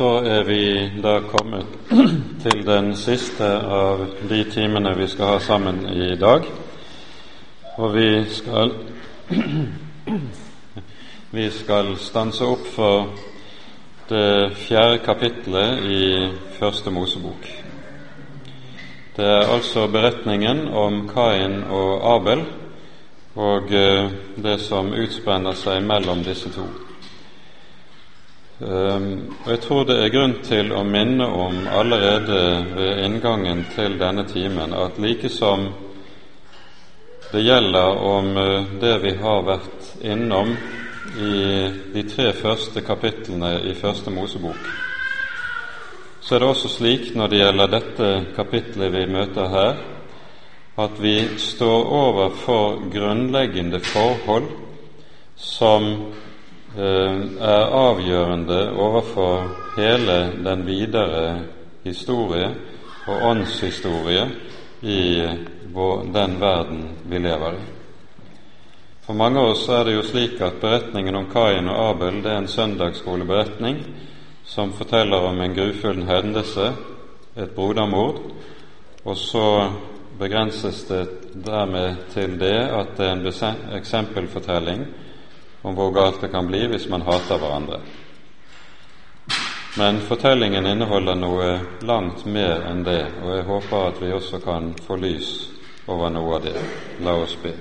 Så er vi da kommet til den siste av de timene vi skal ha sammen i dag. Og vi skal Vi skal stanse opp for det fjerde kapittelet i Første Mosebok. Det er altså beretningen om Kain og Abel og eh, det som utspenner seg mellom disse to. Ehm, og Jeg tror det er grunn til å minne om allerede ved inngangen til denne timen at like som det gjelder om eh, det vi har vært innom i de tre første kapitlene i Første Mosebok, så er det også slik når det gjelder dette kapitlet vi møter her, at vi står overfor grunnleggende forhold som er avgjørende overfor hele den videre historie og åndshistorie i den verden vi lever i. For mange av oss er det jo slik at beretningen om Kain og Abel det er en søndagsskoleberetning som forteller om en grufull hendelse, et brodermord, og så begrenses det dermed til det at det er en eksempelfortelling om hvor galt det kan bli hvis man hater hverandre. Men fortellingen inneholder noe langt mer enn det, og jeg håper at vi også kan få lys over noe av det. La oss be.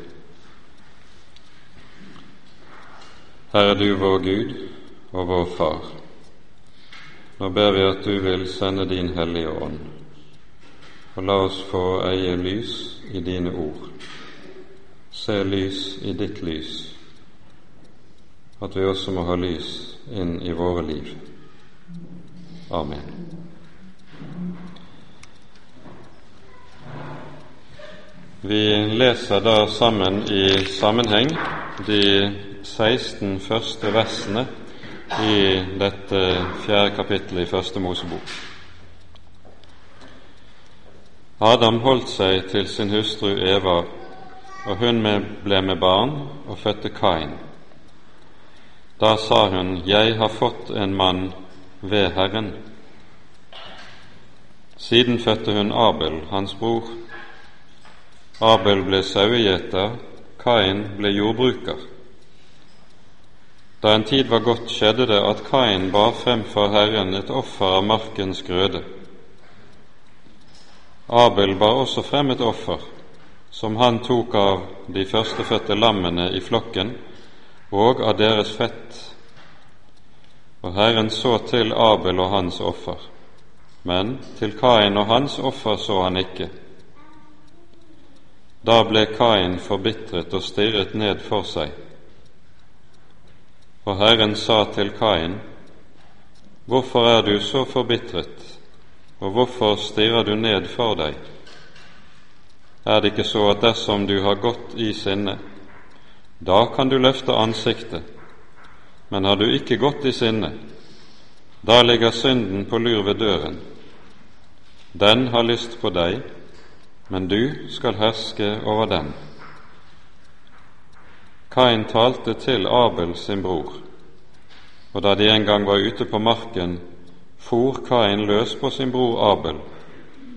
Herre du vår Gud og vår Far. Nå ber vi at du vil sende din Hellige Ånd, og la oss få eie lys i dine ord, se lys i ditt lys at vi også må ha lys inn i våre liv. Amen. Vi leser da sammen i sammenheng de 16 første versene i dette fjerde kapittelet i Første Mosebok. Adam holdt seg til sin hustru Eva, og hun ble med barn og fødte Kain. Da sa hun, Jeg har fått en mann ved Herren. Siden fødte hun Abel, hans bror. Abel ble sauegjeter, Kain ble jordbruker. Da en tid var gått, skjedde det at Kain bar frem for Herren et offer av markens grøde. Abel bar også frem et offer, som han tok av de førstefødte lammene i flokken og av deres fett. Og Herren så til Abel og hans offer, men til Kain og hans offer så han ikke. Da ble Kain forbitret og stirret ned for seg. Og Herren sa til Kain, Hvorfor er du så forbitret, og hvorfor stirrer du ned for deg? Er det ikke så at dersom du har gått i sinne, da kan du løfte ansiktet, men har du ikke gått i sinne, da ligger synden på lur ved døren. Den har lyst på deg, men du skal herske over den. Kain talte til Abel sin bror, og da de en gang var ute på marken, for Kain løs på sin bror Abel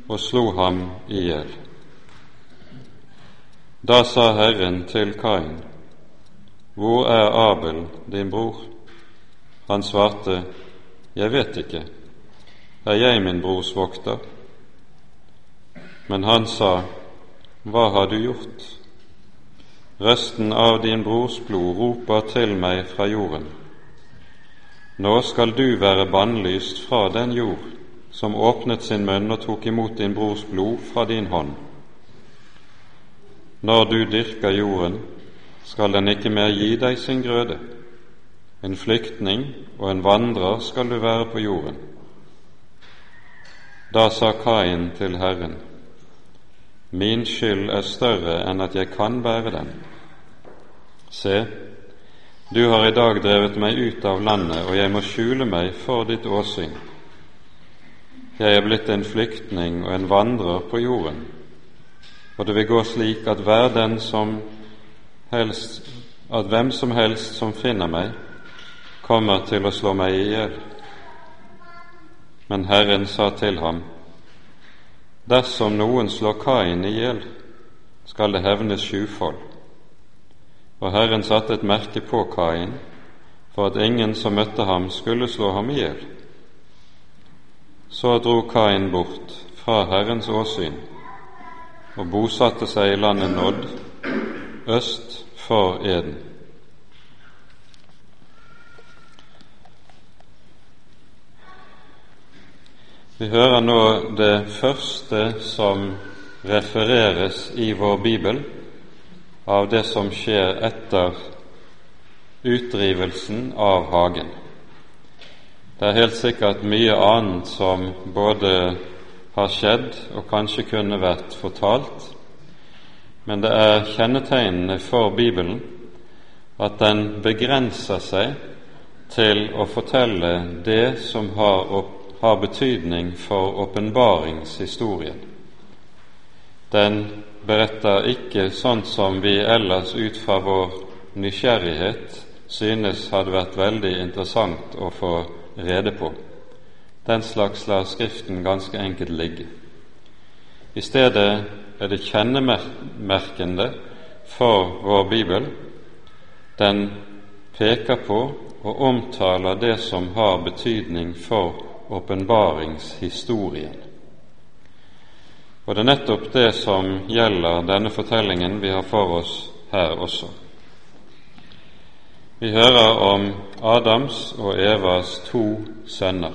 og slo ham i hjel. Da sa Herren til Kain, hvor er Abel, din bror? Han svarte, Jeg vet ikke, er jeg min brors vokter? Men han sa, Hva har du gjort? Resten av din brors blod roper til meg fra jorden. Nå skal du være bannlyst fra den jord som åpnet sin munn og tok imot din brors blod fra din hånd. Når du dyrker jorden, skal den ikke mer gi deg sin grøde. En flyktning og en vandrer skal du være på jorden. Da sa Kain til Herren, Min skyld er større enn at jeg kan bære den. Se, du har i dag drevet meg ut av landet, og jeg må skjule meg for ditt åsyn. Jeg er blitt en flyktning og en vandrer på jorden, og det vil gå slik at hver den som helst, at hvem som helst som finner meg, kommer til å slå meg i hjel. Men Herren sa til ham, Dersom noen slår Kain i hjel, skal det hevnes sjufold. Og Herren satte et merke på Kain for at ingen som møtte ham, skulle slå ham i hjel. Så dro Kain bort fra Herrens åsyn og bosatte seg i landet Nodd, øst for Eden. Vi hører nå det første som refereres i vår bibel av det som skjer etter utdrivelsen av hagen. Det er helt sikkert mye annet som både har skjedd og kanskje kunne vært fortalt, men det er kjennetegnene for Bibelen at den begrenser seg til å fortelle det som har, har betydning for åpenbaringshistorien. Den beretter ikke sånn som vi ellers ut fra vår nysgjerrighet synes hadde vært veldig interessant å få rede på. Den slags lar Skriften ganske enkelt ligge. I stedet er det kjennemerkende for vår bibel. Den peker på og omtaler det som har betydning for åpenbaringshistorien. Og det er nettopp det som gjelder denne fortellingen vi har for oss her også. Vi hører om Adams og Evas to sønner.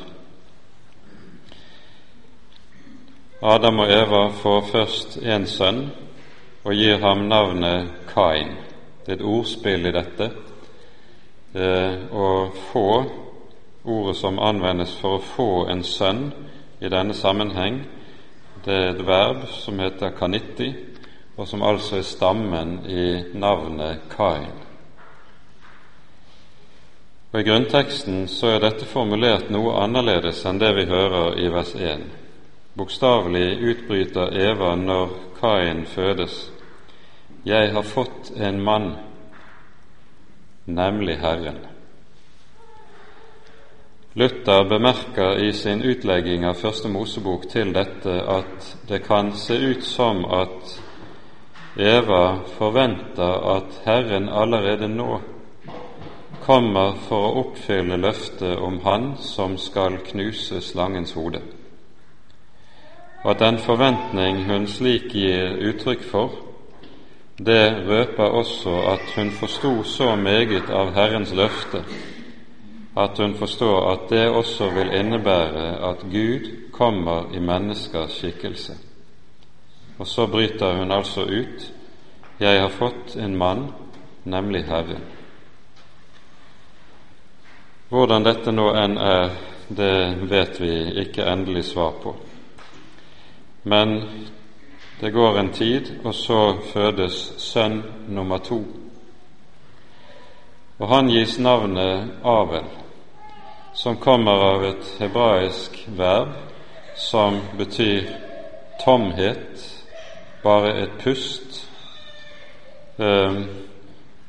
Adam og Eva får først én sønn og gir ham navnet Kain. Det er et ordspill i dette. Å få ordet som anvendes for å få en sønn i denne sammenheng, det er et verb som heter kanitti, og som altså er stammen i navnet Kain. Og I grunnteksten så er dette formulert noe annerledes enn det vi hører i vers 1. Bokstavelig utbryter Eva når Kain fødes. Jeg har fått en mann, nemlig Herren. Luther bemerker i sin utlegging av Første Mosebok til dette at det kan se ut som at Eva forventer at Herren allerede nå kommer for å oppfylle løftet om Han som skal knuse slangens hode, og at den forventning hun slik gir uttrykk for, det røper også at hun forsto så meget av Herrens løfte at hun forstår at det også vil innebære at Gud kommer i menneskers skikkelse. Og så bryter hun altså ut Jeg har fått en mann, nemlig Herren. Hvordan dette nå enn er, det vet vi ikke endelig svar på. Men det går en tid, og så fødes sønn nummer to. Og han gis navnet Abel, som kommer av et hebraisk verb som betyr tomhet, bare et pust, eh,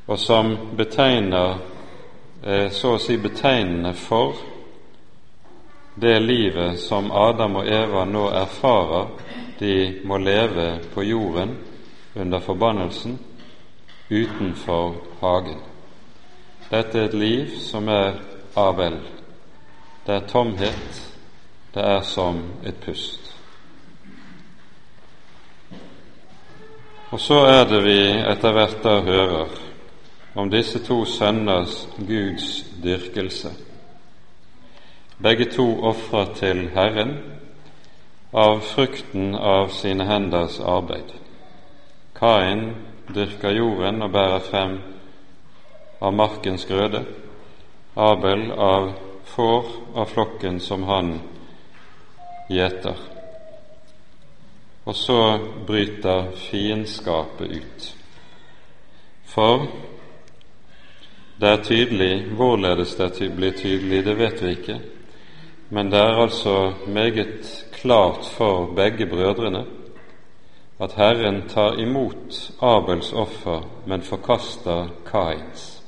og som betegner Eh, så å si betegnende for det livet som Adam og Eva nå erfarer de må leve på jorden under forbannelsen utenfor hagen. Dette er et liv som er Abel. Det er tomhet, det er som et pust. Og så er det vi etter hvert da hører om disse to sønners Guds dyrkelse. Begge to ofra til Herren av frukten av sine henders arbeid. Kain dyrker jorden og bærer frem av markens grøde, Abel av får av flokken som han gjeter. Og så bryter fiendskapet ut. For det er tydelig hvorledes det blir tydelig, det vet vi ikke, men det er altså meget klart for begge brødrene at Herren tar imot Abels offer, men forkaster Kains.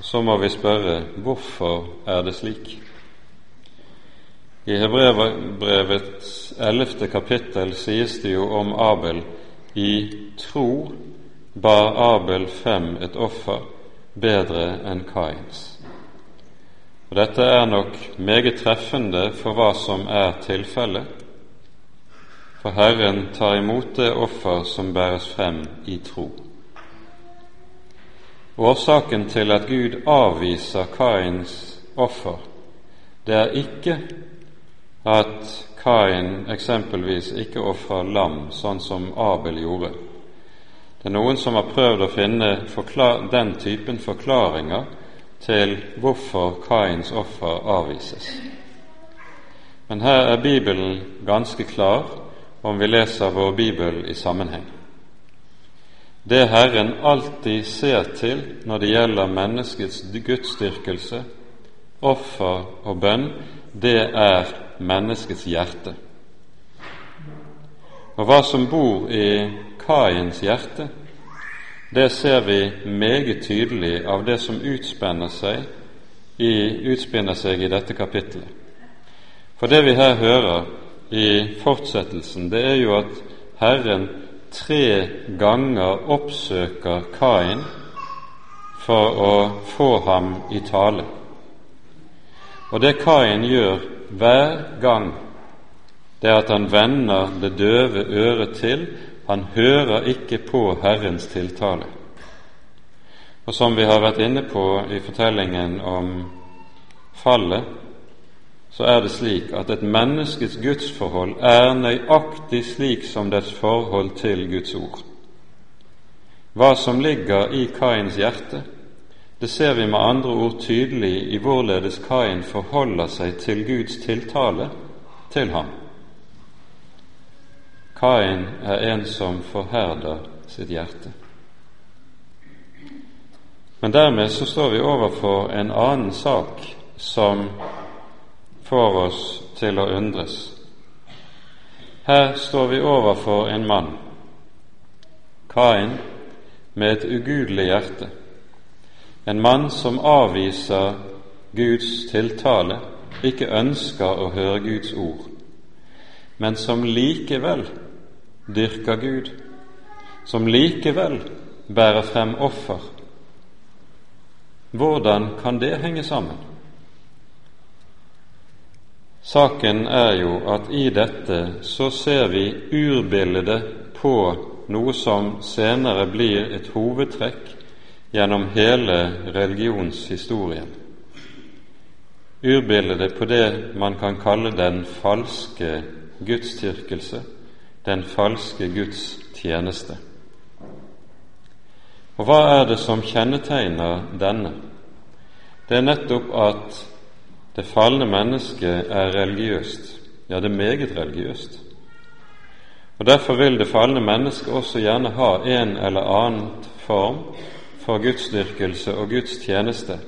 Så må vi spørre hvorfor er det slik? I Hebrevets ellevte kapittel sies det jo om Abel i tro bar Abel frem et offer bedre enn Kains. Og Dette er nok meget treffende for hva som er tilfellet, for Herren tar imot det offer som bæres frem i tro. Årsaken til at Gud avviser Kains offer, det er ikke at Kain eksempelvis ikke ofrer lam, sånn som Abel gjorde. Det er noen som har prøvd å finne den typen forklaringer til hvorfor Kains offer avvises. Men her er Bibelen ganske klar om vi leser vår bibel i sammenheng. Det Herren alltid ser til når det gjelder menneskets gudsdyrkelse, offer og bønn, det er menneskets hjerte. Og hva som bor i Kains hjerte, det ser vi meget tydelig av det som utspenner seg i, utspinner seg i dette kapittelet. For det vi her hører i fortsettelsen, det er jo at Herren tre ganger oppsøker Kain for å få ham i tale. Og det Kain gjør hver gang, det er at han vender det døve øret til han hører ikke på Herrens tiltale. Og som vi har vært inne på i fortellingen om fallet, så er det slik at et menneskets gudsforhold er nøyaktig slik som dets forhold til Guds ord. Hva som ligger i Kains hjerte, det ser vi med andre ord tydelig i hvorledes Kain forholder seg til Guds tiltale til ham. Kain er en som forherder sitt hjerte. Men dermed så står vi overfor en annen sak som får oss til å undres. Her står vi overfor en mann, Kain, med et ugudelig hjerte. En mann som avviser Guds tiltale, ikke ønsker å høre Guds ord, men som likevel dyrker Gud, som likevel bærer frem offer. Hvordan kan det henge sammen? Saken er jo at i dette så ser vi urbildet på noe som senere blir et hovedtrekk gjennom hele religionshistorien. Urbildet på det man kan kalle den falske gudstyrkelse, den falske Guds tjeneste. Og hva er det som kjennetegner denne? Det er nettopp at det falne mennesket er religiøst, ja, det er meget religiøst. Og Derfor vil det falne mennesket også gjerne ha en eller annen form for gudsdyrkelse og Guds tjeneste.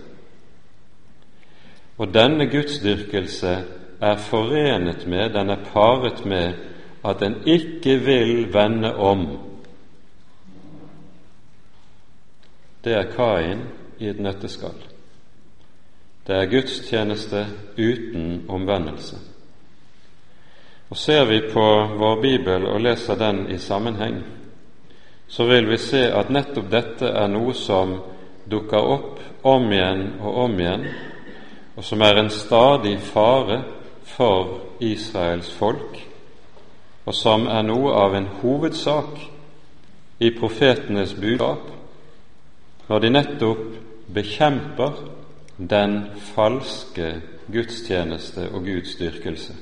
Og denne gudsdyrkelse er forenet med, den er paret med at en ikke vil vende om. Det er Kain i et nøtteskall. Det er gudstjeneste uten omvendelse. Og Ser vi på vår bibel og leser den i sammenheng, så vil vi se at nettopp dette er noe som dukker opp om igjen og om igjen, og som er en stadig fare for Israels folk og som er noe av en hovedsak i profetenes budskap når de nettopp bekjemper den falske gudstjeneste og Guds dyrkelse.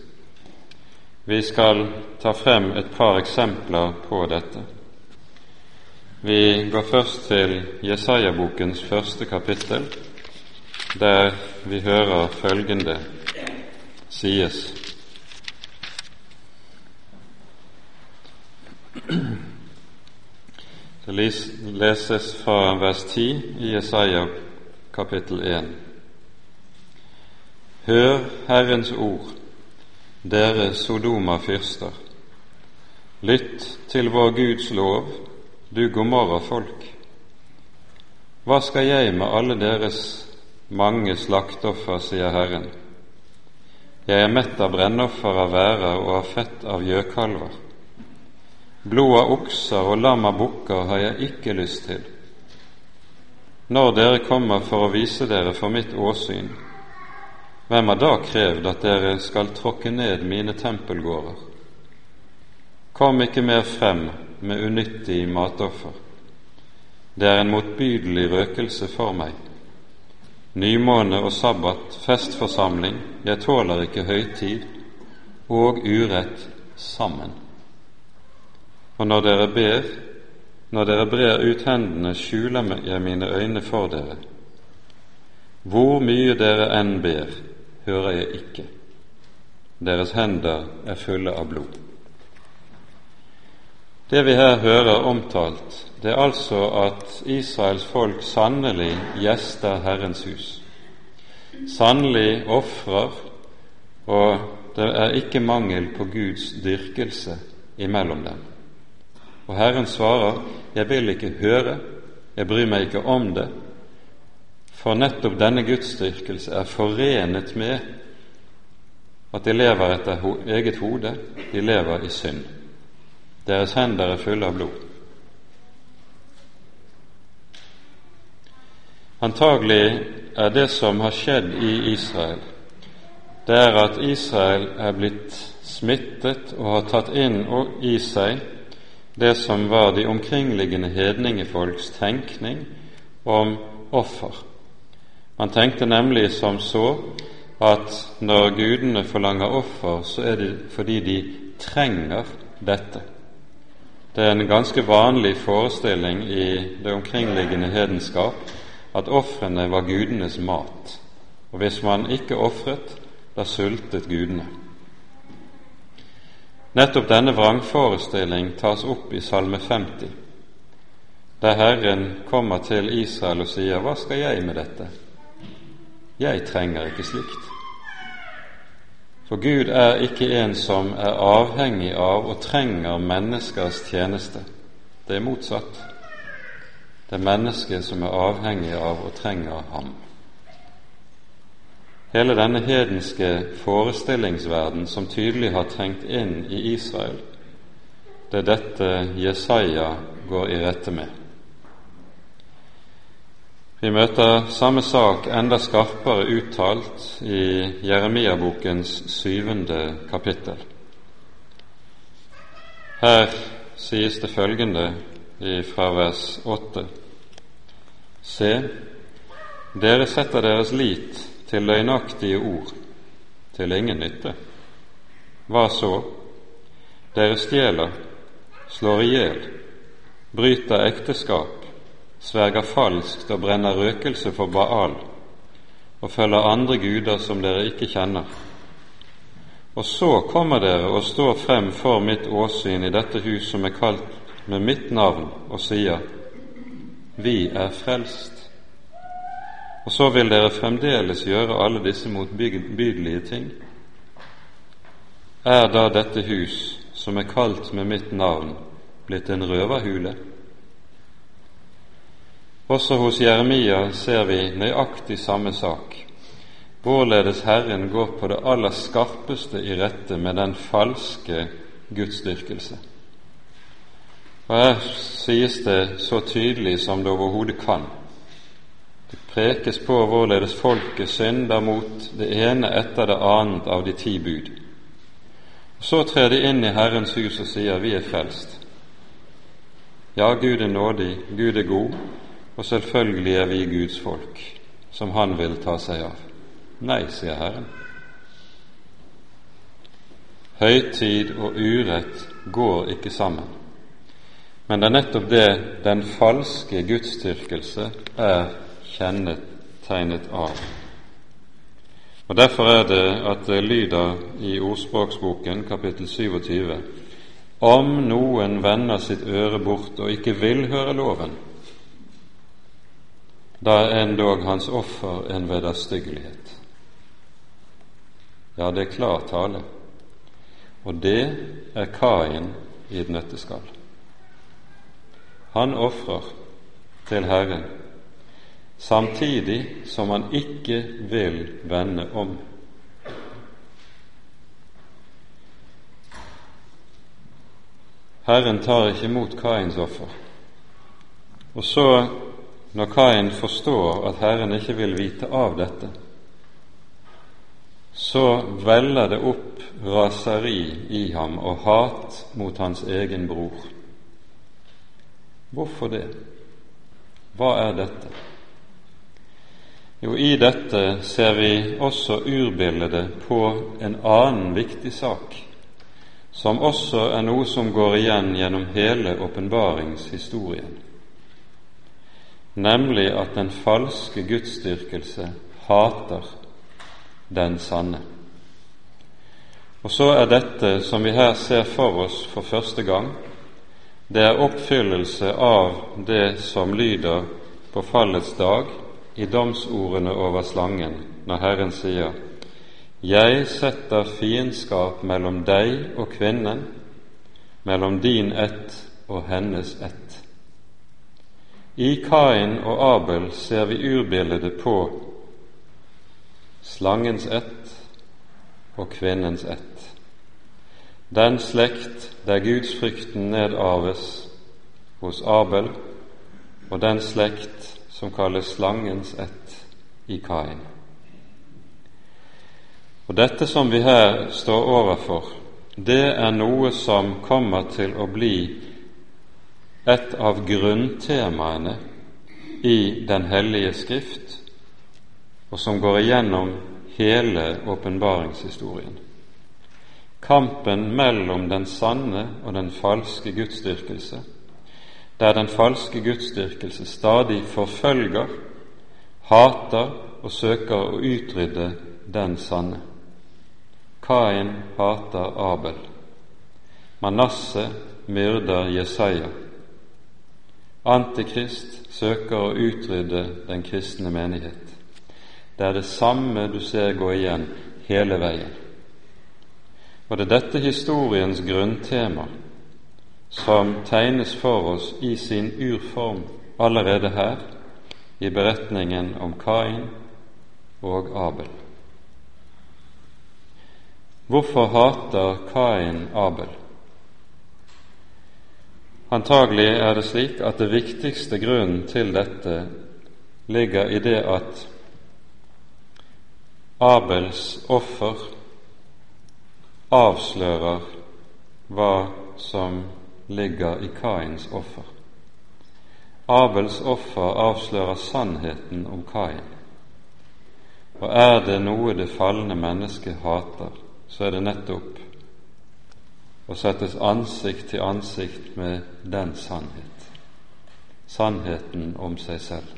Vi skal ta frem et par eksempler på dette. Vi går først til Jesaja-bokens første kapittel, der vi hører følgende sies. Det leses fra vers 10 i Jesaja kapittel 1. Hør Herrens ord, dere Sodoma-fyrster. Lytt til vår Guds lov, du Gomorra-folk. Hva skal jeg med alle deres mange slaktoffer, sier Herren. Jeg er mett av brennoffer av værer og av fett av gjøkalver. Blod av okser og lam av bukker har jeg ikke lyst til. Når dere kommer for å vise dere for mitt åsyn, hvem har da krevd at dere skal tråkke ned mine tempelgårder? Kom ikke mer frem med unyttig matoffer. Det er en motbydelig røkelse for meg nymåne og sabbat, festforsamling, jeg tåler ikke høytid og urett sammen. Og når dere ber, når dere brer ut hendene, skjuler jeg mine øyne for dere. Hvor mye dere enn ber, hører jeg ikke. Deres hender er fulle av blod. Det vi her hører omtalt, det er altså at Israels folk sannelig gjester Herrens hus. Sannelig ofrer, og det er ikke mangel på Guds dyrkelse imellom dem. Og Herren svarer, 'Jeg vil ikke høre, jeg bryr meg ikke om det', for nettopp denne gudsdyrkelse er forenet med at de lever etter eget hode, de lever i synd. Deres hender er fulle av blod. Antagelig er det som har skjedd i Israel, det er at Israel er blitt smittet og har tatt inn i seg det som var de omkringliggende hedningefolks tenkning om offer. Man tenkte nemlig som så at når gudene forlanger offer, så er det fordi de trenger dette. Det er en ganske vanlig forestilling i det omkringliggende hedenskap at ofrene var gudenes mat, og hvis man ikke ofret, da sultet gudene. Nettopp denne vrangforestilling tas opp i Salme 50, der Herren kommer til Israel og sier, Hva skal jeg med dette? Jeg trenger ikke slikt. For Gud er ikke en som er avhengig av og trenger menneskers tjeneste. Det er motsatt. Det er mennesket som er avhengig av og trenger ham. Hele denne hedenske forestillingsverden som tydelig har trengt inn i Israel, det er dette Jesaja går i rette med. Vi møter samme sak enda skarpere uttalt i Jeremia-bokens syvende kapittel. Her sies det følgende fra vers åtte. Se, dere setter deres lit til løgnaktige ord, til ingen nytte. Hva så? Dere stjeler, slår i hjel, bryter ekteskap, sverger falskt og brenner røkelse for Baal og følger andre guder som dere ikke kjenner. Og så kommer dere og står frem for mitt åsyn i dette hus som er kalt med mitt navn, og sier:" Vi er frelst. Og så vil dere fremdeles gjøre alle disse motbydelige ting. Er da dette hus, som er kalt med mitt navn, blitt en røverhule? Også hos Jeremia ser vi nøyaktig samme sak, hvorledes Herren går på det aller skarpeste i rette med den falske gudsdyrkelse. Og Her sies det så tydelig som det overhodet kan. Det prekes på hvorledes folket synder mot det ene etter det annet av de ti bud. Så trer de inn i Herrens hus og sier vi er frelst. Ja, Gud er nådig, Gud er god, og selvfølgelig er vi Guds folk, som Han vil ta seg av. Nei, sier Herren. Høytid og urett går ikke sammen. Men det er nettopp det den falske gudsdyrkelse er kjennetegnet av. Og Derfor er det at det lyder i Ordspråksboken kapittel 27 om noen vender sitt øre bort og ikke vil høre loven, da er endog hans offer en vederstyggelighet. Ja, det er klar tale, og det er Kain i et nøtteskall. Han ofrer til Herren samtidig som han ikke vil vende om. Herren tar ikke imot Kains offer. Og så når Kain forstår at Herren ikke vil vite av dette, så veller det opp raseri i ham og hat mot hans egen bror. Hvorfor det? Hva er dette? Jo, i dette ser vi også urbildet på en annen viktig sak, som også er noe som går igjen gjennom hele åpenbaringshistorien, nemlig at den falske gudsdyrkelse hater den sanne. Og så er dette, som vi her ser for oss for første gang, det er oppfyllelse av det som lyder på fallets dag i domsordene over slangen, når Herren sier:" Jeg setter fiendskap mellom deg og kvinnen, mellom din ett og hennes ett. I Kain og Abel ser vi urbildet på slangens ett og kvinnens ett. Den slekt der gudsfrykten nedarves hos Abel, og den slekt som kalles slangens ett i Kain. Og Dette som vi her står overfor, det er noe som kommer til å bli et av grunntemaene i Den hellige Skrift, og som går igjennom hele åpenbaringshistorien. Kampen mellom den sanne og den falske gudsdyrkelse, der den falske gudsdyrkelse stadig forfølger, hater og søker å utrydde den sanne. Kain hater Abel. Manasseh myrder Jesaja. Antikrist søker å utrydde den kristne menighet. Det er det samme du ser gå igjen hele veien. Og det er dette historiens grunntema som tegnes for oss i sin urform allerede her i beretningen om Kain og Abel. Hvorfor hater Kain Abel? Antagelig er det slik at det viktigste grunnen til dette ligger i det at Abels offer avslører hva som ligger i Kains offer. Abels offer avslører sannheten om Kain. Og er det noe det falne mennesket hater, så er det nettopp å settes ansikt til ansikt med den sannhet, sannheten om seg selv.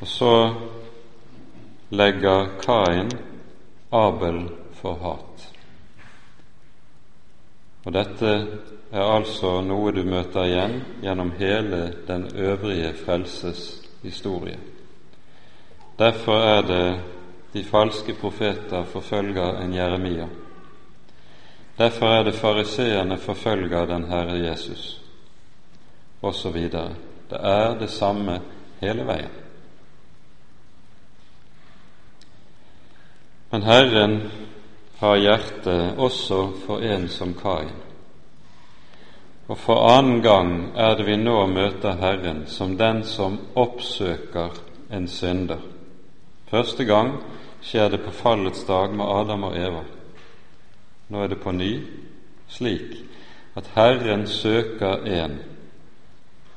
Og så legger Kain Abel for hat. Og Dette er altså noe du møter igjen gjennom hele den øvrige frelses historie. Derfor er det de falske profeter forfølger en Jeremia. Derfor er det fariseerne forfølger den Herre Jesus, osv. Det er det samme hele veien. Men Herren har hjertet også for en som Kain. Og for annen gang er det vi nå møter Herren som den som oppsøker en synder. Første gang skjer det på fallets dag med Adam og Eva. Nå er det på ny slik at Herren søker en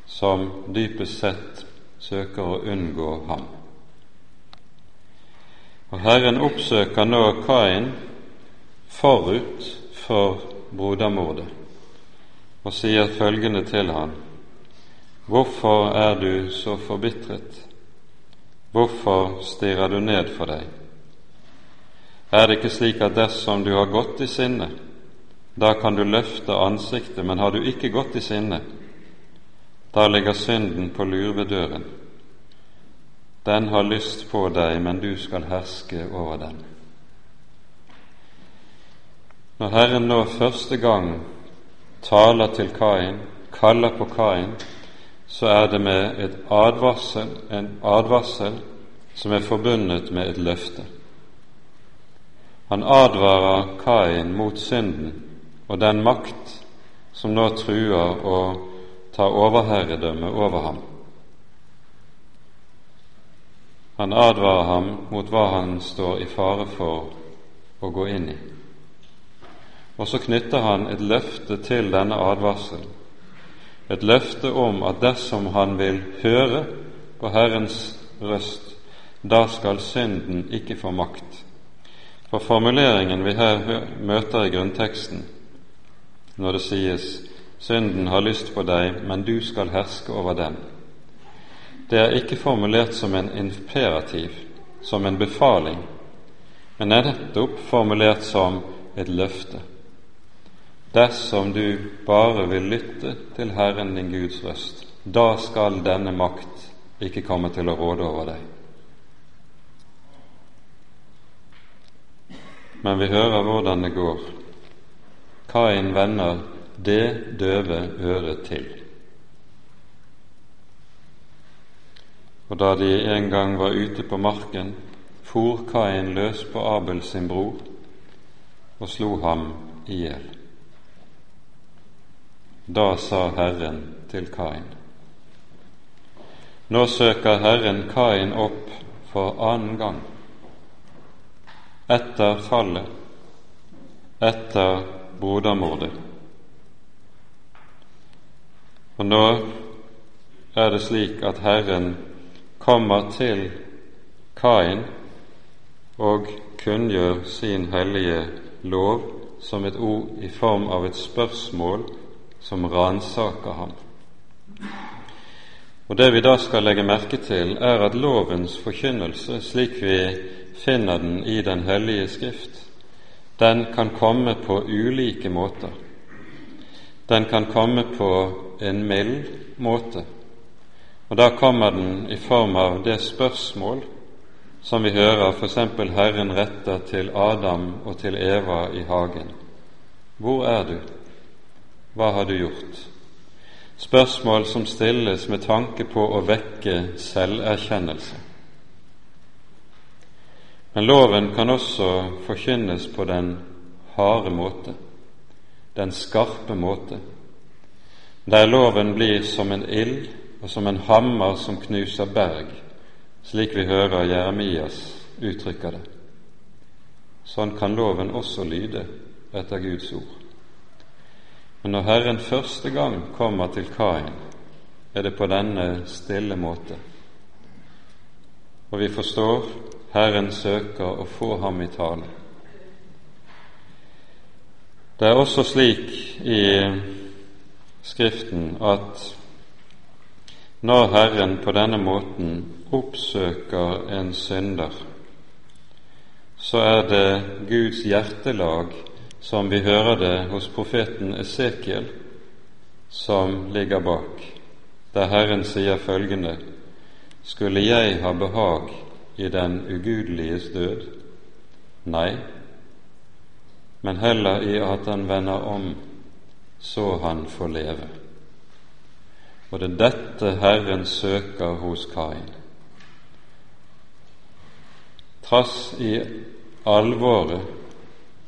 som dypest sett søker å unngå ham. Og Herren oppsøker nå Kain forut for brodermordet og sier følgende til han Hvorfor er du så forbitret? Hvorfor stirrer du ned for deg? Er det ikke slik at dersom du har gått i sinne, da kan du løfte ansiktet, men har du ikke gått i sinne, da ligger synden på lur ved døren. Den har lyst på deg, men du skal herske over den. Når Herren nå første gang taler til Kain, kaller på Kain, så er det med et advarsel, en advarsel som er forbundet med et løfte. Han advarer Kain mot synden og den makt som nå truer å ta overherredømme over ham. Han advarer ham mot hva han står i fare for å gå inn i. Og så knytter han et løfte til denne advarselen, et løfte om at dersom han vil høre på Herrens røst, da skal synden ikke få makt. For formuleringen vi her møter i grunnteksten, når det sies 'synden har lyst på deg, men du skal herske over den', det er ikke formulert som en imperativ, som en befaling, men er nettopp formulert som et løfte. Dersom du bare vil lytte til Herren din Guds røst, da skal denne makt ikke komme til å råde over deg. Men vi hører hvordan det går. Kain vender det døve øret til. Og da de en gang var ute på marken, for Kain løs på Abel sin bror og slo ham i hjel. Da sa Herren til Kain. Nå søker Herren Kain opp for annen gang, etter fallet, etter brodermordet. Og nå er det slik at Herren kommer til Kain og kunngjør sin hellige lov som et ord i form av et spørsmål som ransaker ham. Og Det vi da skal legge merke til, er at lovens forkynnelse, slik vi finner den i Den hellige Skrift, den kan komme på ulike måter. Den kan komme på en mild måte, og da kommer den i form av det spørsmål som vi hører f.eks. Herren retter til Adam og til Eva i hagen. Hvor er du? Hva har du gjort? Spørsmål som stilles med tanke på å vekke selverkjennelse. Men loven kan også forkynnes på den harde måte, den skarpe måte, der loven blir som en ild og som en hammer som knuser berg, slik vi hører Jeremias uttrykker det. Sånn kan loven også lyde etter Guds ord. Men når Herren første gang kommer til Kain, er det på denne stille måte. Og vi forstår Herren søker å få ham i tale. Det er også slik i Skriften at når Herren på denne måten oppsøker en synder, så er det Guds hjertelag, som vi hører det hos profeten Esekiel, som ligger bak, der Herren sier følgende:" Skulle jeg ha behag i den ugudeliges død? Nei, men heller i at han vender om, så han får leve. Og det er dette Herren søker hos Kain. Trass i alvoret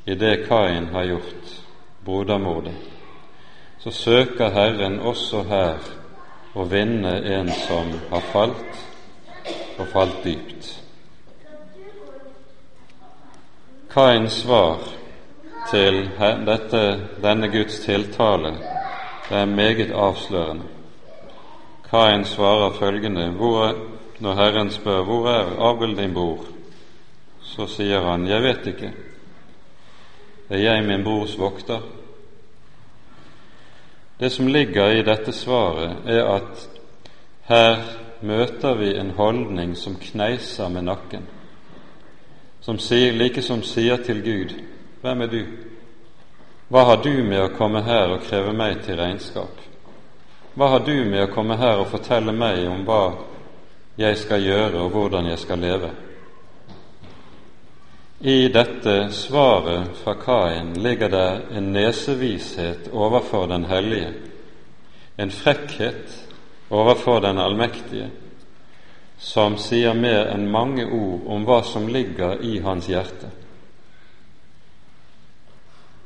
i det Kain har gjort, brodermordet, så søker Herren også her å vinne en som har falt, og falt dypt. Kains svar til dette, denne Guds tiltale? Det er meget avslørende. Kain svarer følgende? Hvor, når Herren spør hvor er Abel din bror, så sier han jeg vet ikke, er jeg min brors vokter? Det som ligger i dette svaret, er at her møter vi en holdning som kneiser med nakken, som sier, like som sier til Gud, hvem er du? Hva har du med å komme her og kreve meg til regnskap? Hva har du med å komme her og fortelle meg om hva jeg skal gjøre, og hvordan jeg skal leve? I dette svaret fra Kain ligger det en nesevishet overfor den hellige, en frekkhet overfor den allmektige, som sier mer enn mange ord om hva som ligger i hans hjerte.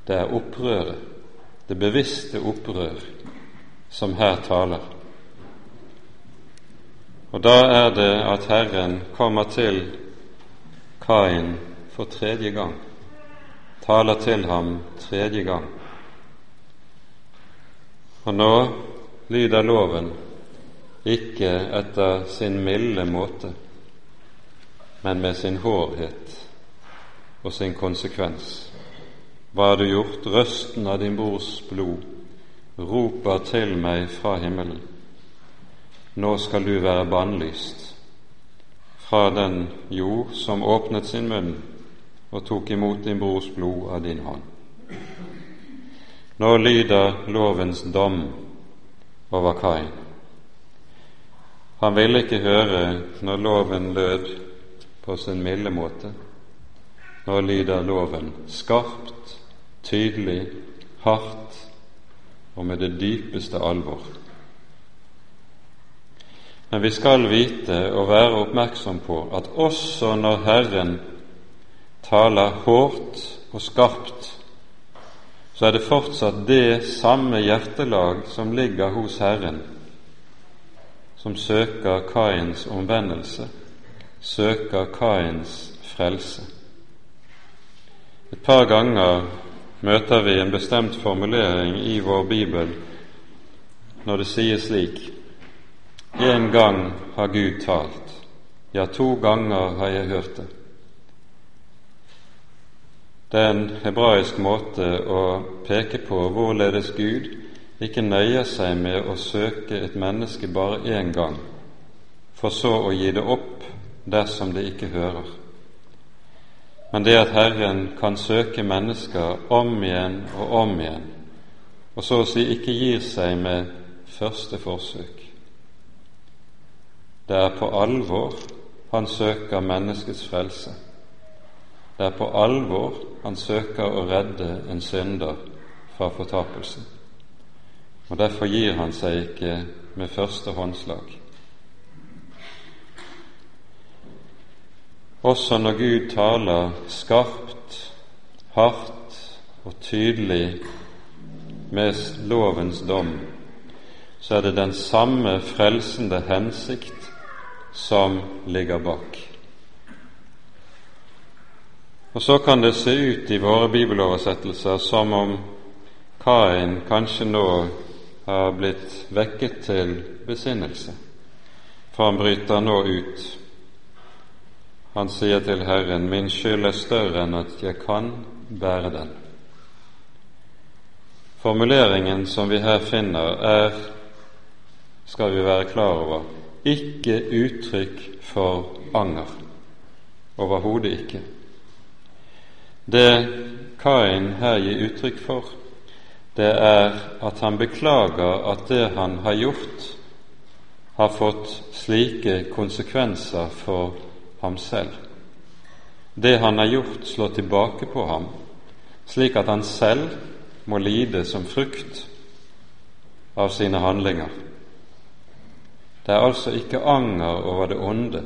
Det er opprøret det bevisste opprør som her taler. Og da er det at Herren kommer til Kain for tredje gang, taler til ham tredje gang. Og nå lyder loven ikke etter sin milde måte, men med sin hårdhet og sin konsekvens. Hva har du gjort? Røsten av din brors blod roper til meg fra himmelen. Nå skal du være bannlyst fra den jord som åpnet sin munn og tok imot din brors blod av din hånd. Nå lyder lovens dom over Kain. Han ville ikke høre når loven lød på sin milde måte. Nå lyder loven skarpt, tydelig, hardt og med det dypeste alvor. Men vi skal vite og være oppmerksom på at også når Herren taler hårdt og skarpt, så er det fortsatt det samme hjertelag som ligger hos Herren, som søker Kains omvendelse, søker Kains frelse. Et par ganger møter vi en bestemt formulering i vår bibel når det sies slik En gang har Gud talt, ja, to ganger har jeg hørt det. Det er en hebraisk måte å peke på hvorledes Gud ikke nøyer seg med å søke et menneske bare én gang, for så å gi det opp dersom det ikke hører men det at Herren kan søke mennesker om igjen og om igjen, og så å si ikke gir seg med første forsøk. Det er på alvor han søker menneskets frelse. Det er på alvor han søker å redde en synder fra fortapelse. Og Derfor gir han seg ikke med første håndslag. Også når Gud taler skarpt, hardt og tydelig med lovens dom, så er det den samme frelsende hensikt som ligger bak. Og Så kan det se ut i våre bibeloversettelser som om Kain kanskje nå har blitt vekket til besinnelse, for han bryter nå ut han sier til Herren, min skyld er større enn at jeg kan bære den. Formuleringen som vi her finner, er, skal vi være klar over, ikke uttrykk for anger. Overhodet ikke. Det Kain her gir uttrykk for, det er at han beklager at det han har gjort, har fått slike konsekvenser for ham selv. Det han har gjort, slår tilbake på ham, slik at han selv må lide som frukt av sine handlinger. Det er altså ikke anger over det onde,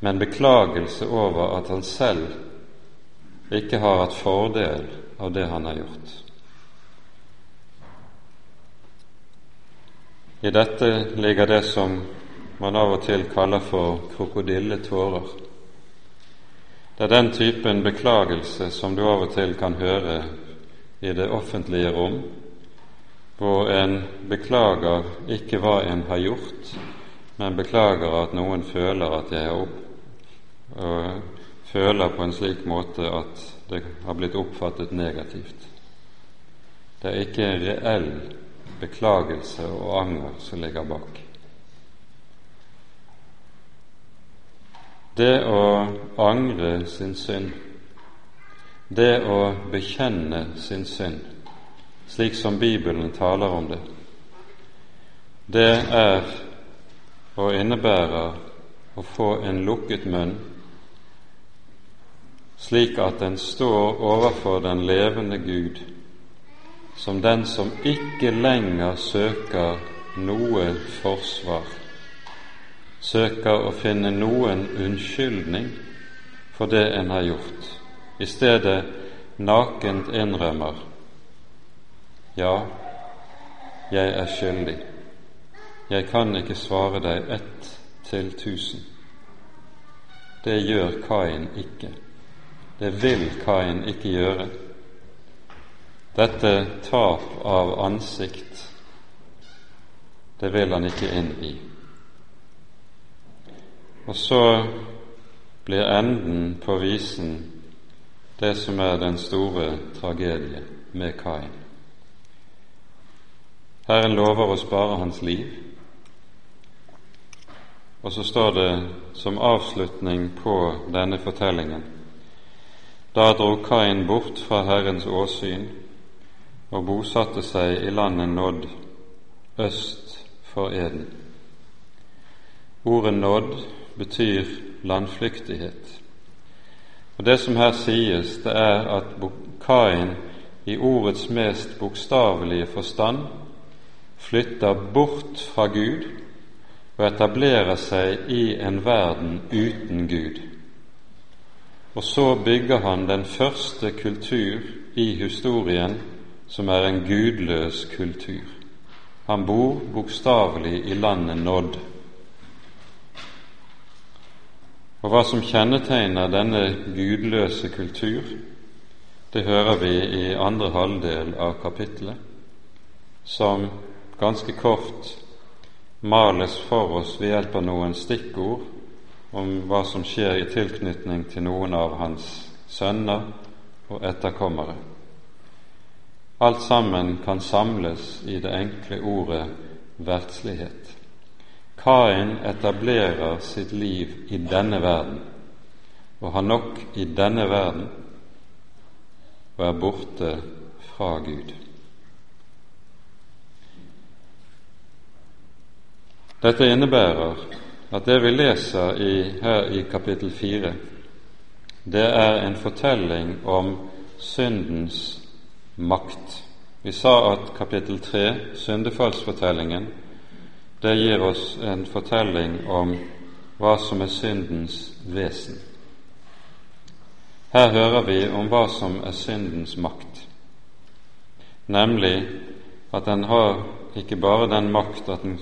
men beklagelse over at han selv ikke har hatt fordel av det han har gjort. I dette ligger det som man av og til kaller for krokodilletårer. Det er den typen beklagelse som du av og til kan høre i det offentlige rom, hvor en beklager ikke hva en har gjort, men beklager at noen føler at jeg er opp, og føler på en slik måte at det har blitt oppfattet negativt. Det er ikke en reell beklagelse og anger som ligger bak. Det å angre sin synd, det å bekjenne sin synd, slik som Bibelen taler om det, det er og innebærer å få en lukket munn, slik at en står overfor den levende Gud som den som ikke lenger søker noe forsvar søker å finne noen unnskyldning for det en har gjort, i stedet nakent innrømmer ja, jeg er skyldig. Jeg kan ikke svare deg ett til tusen. Det gjør Kain ikke. Det vil Kain ikke gjøre. Dette tap av ansikt, det vil han ikke inn i. Og så blir enden på visen det som er den store tragedie med Kain. Herren lover å spare hans liv. Og så står det som avslutning på denne fortellingen Da dro Kain bort fra Herrens åsyn og bosatte seg i landet Nådd øst for Eden. Ordet nådd betyr landflyktighet. Og Det som her sies, det er at Kain i ordets mest bokstavelige forstand flytter bort fra Gud og etablerer seg i en verden uten Gud. Og så bygger han den første kultur i historien som er en gudløs kultur. Han bor bokstavelig i landet nådd. Og hva som kjennetegner denne gudløse kultur, det hører vi i andre halvdel av kapittelet, som ganske kort males for oss ved hjelp av noen stikkord om hva som skjer i tilknytning til noen av hans sønner og etterkommere. Alt sammen kan samles i det enkle ordet verdslighet. Kain etablerer sitt liv i denne verden og har nok i denne verden og er borte fra Gud. Dette innebærer at det vi leser i, her i kapittel fire, det er en fortelling om syndens makt. Vi sa at kapittel tre, syndefallsfortellingen, det gir oss en fortelling om hva som er syndens vesen. Her hører vi om hva som er syndens makt, nemlig at den har ikke bare den makt at den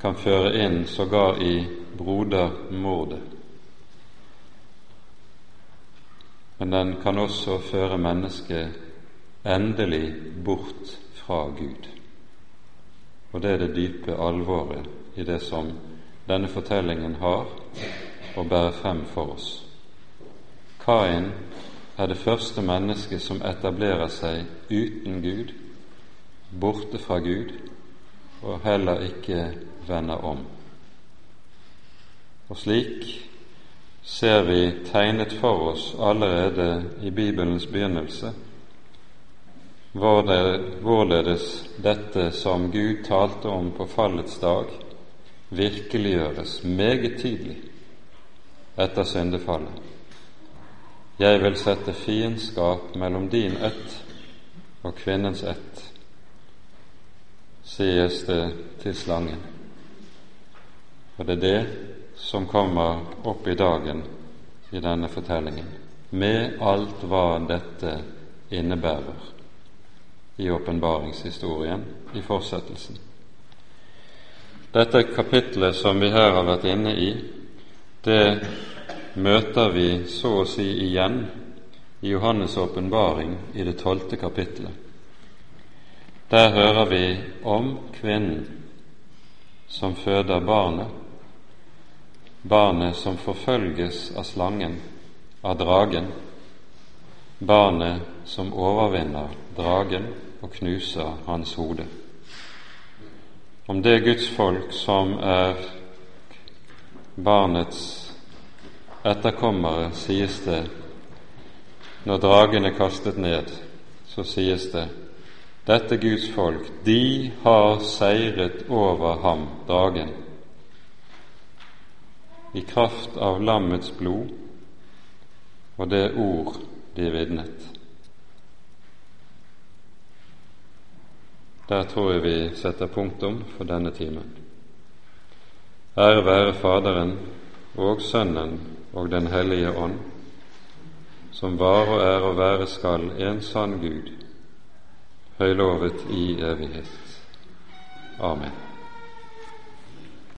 kan føre inn sågar i brodermordet. Men den kan også føre mennesket endelig bort fra Gud. Og det er det dype alvoret i det som denne fortellingen har å bære frem for oss. Kain er det første mennesket som etablerer seg uten Gud, borte fra Gud, og heller ikke vender om. Og slik ser vi tegnet for oss allerede i Bibelens begynnelse hvorledes dette som Gud talte om på fallets dag, virkeliggjøres meget tidlig etter syndefallet. Jeg vil sette fiendskap mellom din ett og kvinnens ett, sies det til slangen. Og det er det som kommer opp i dagen i denne fortellingen, med alt hva dette innebærer i åpenbaringshistorien i fortsettelsen. Dette kapitlet som vi her har vært inne i, det møter vi så å si igjen i Johannes' åpenbaring i det tolvte kapittelet. Der hører vi om kvinnen som føder barnet, barnet som forfølges av slangen, av dragen, barnet som overvinner dragen og knuser hans hode. Om det Guds folk som er barnets etterkommere, sies det når dragen er kastet ned, så sies det dette Guds folk, de har seiret over ham, dragen, i kraft av lammets blod og det ord de vitnet. Der tror jeg vi setter punktum for denne timen. Ære være Faderen og Sønnen og Den hellige ånd, som var og er og være skal en sann Gud, høylovet i evighet. Amen.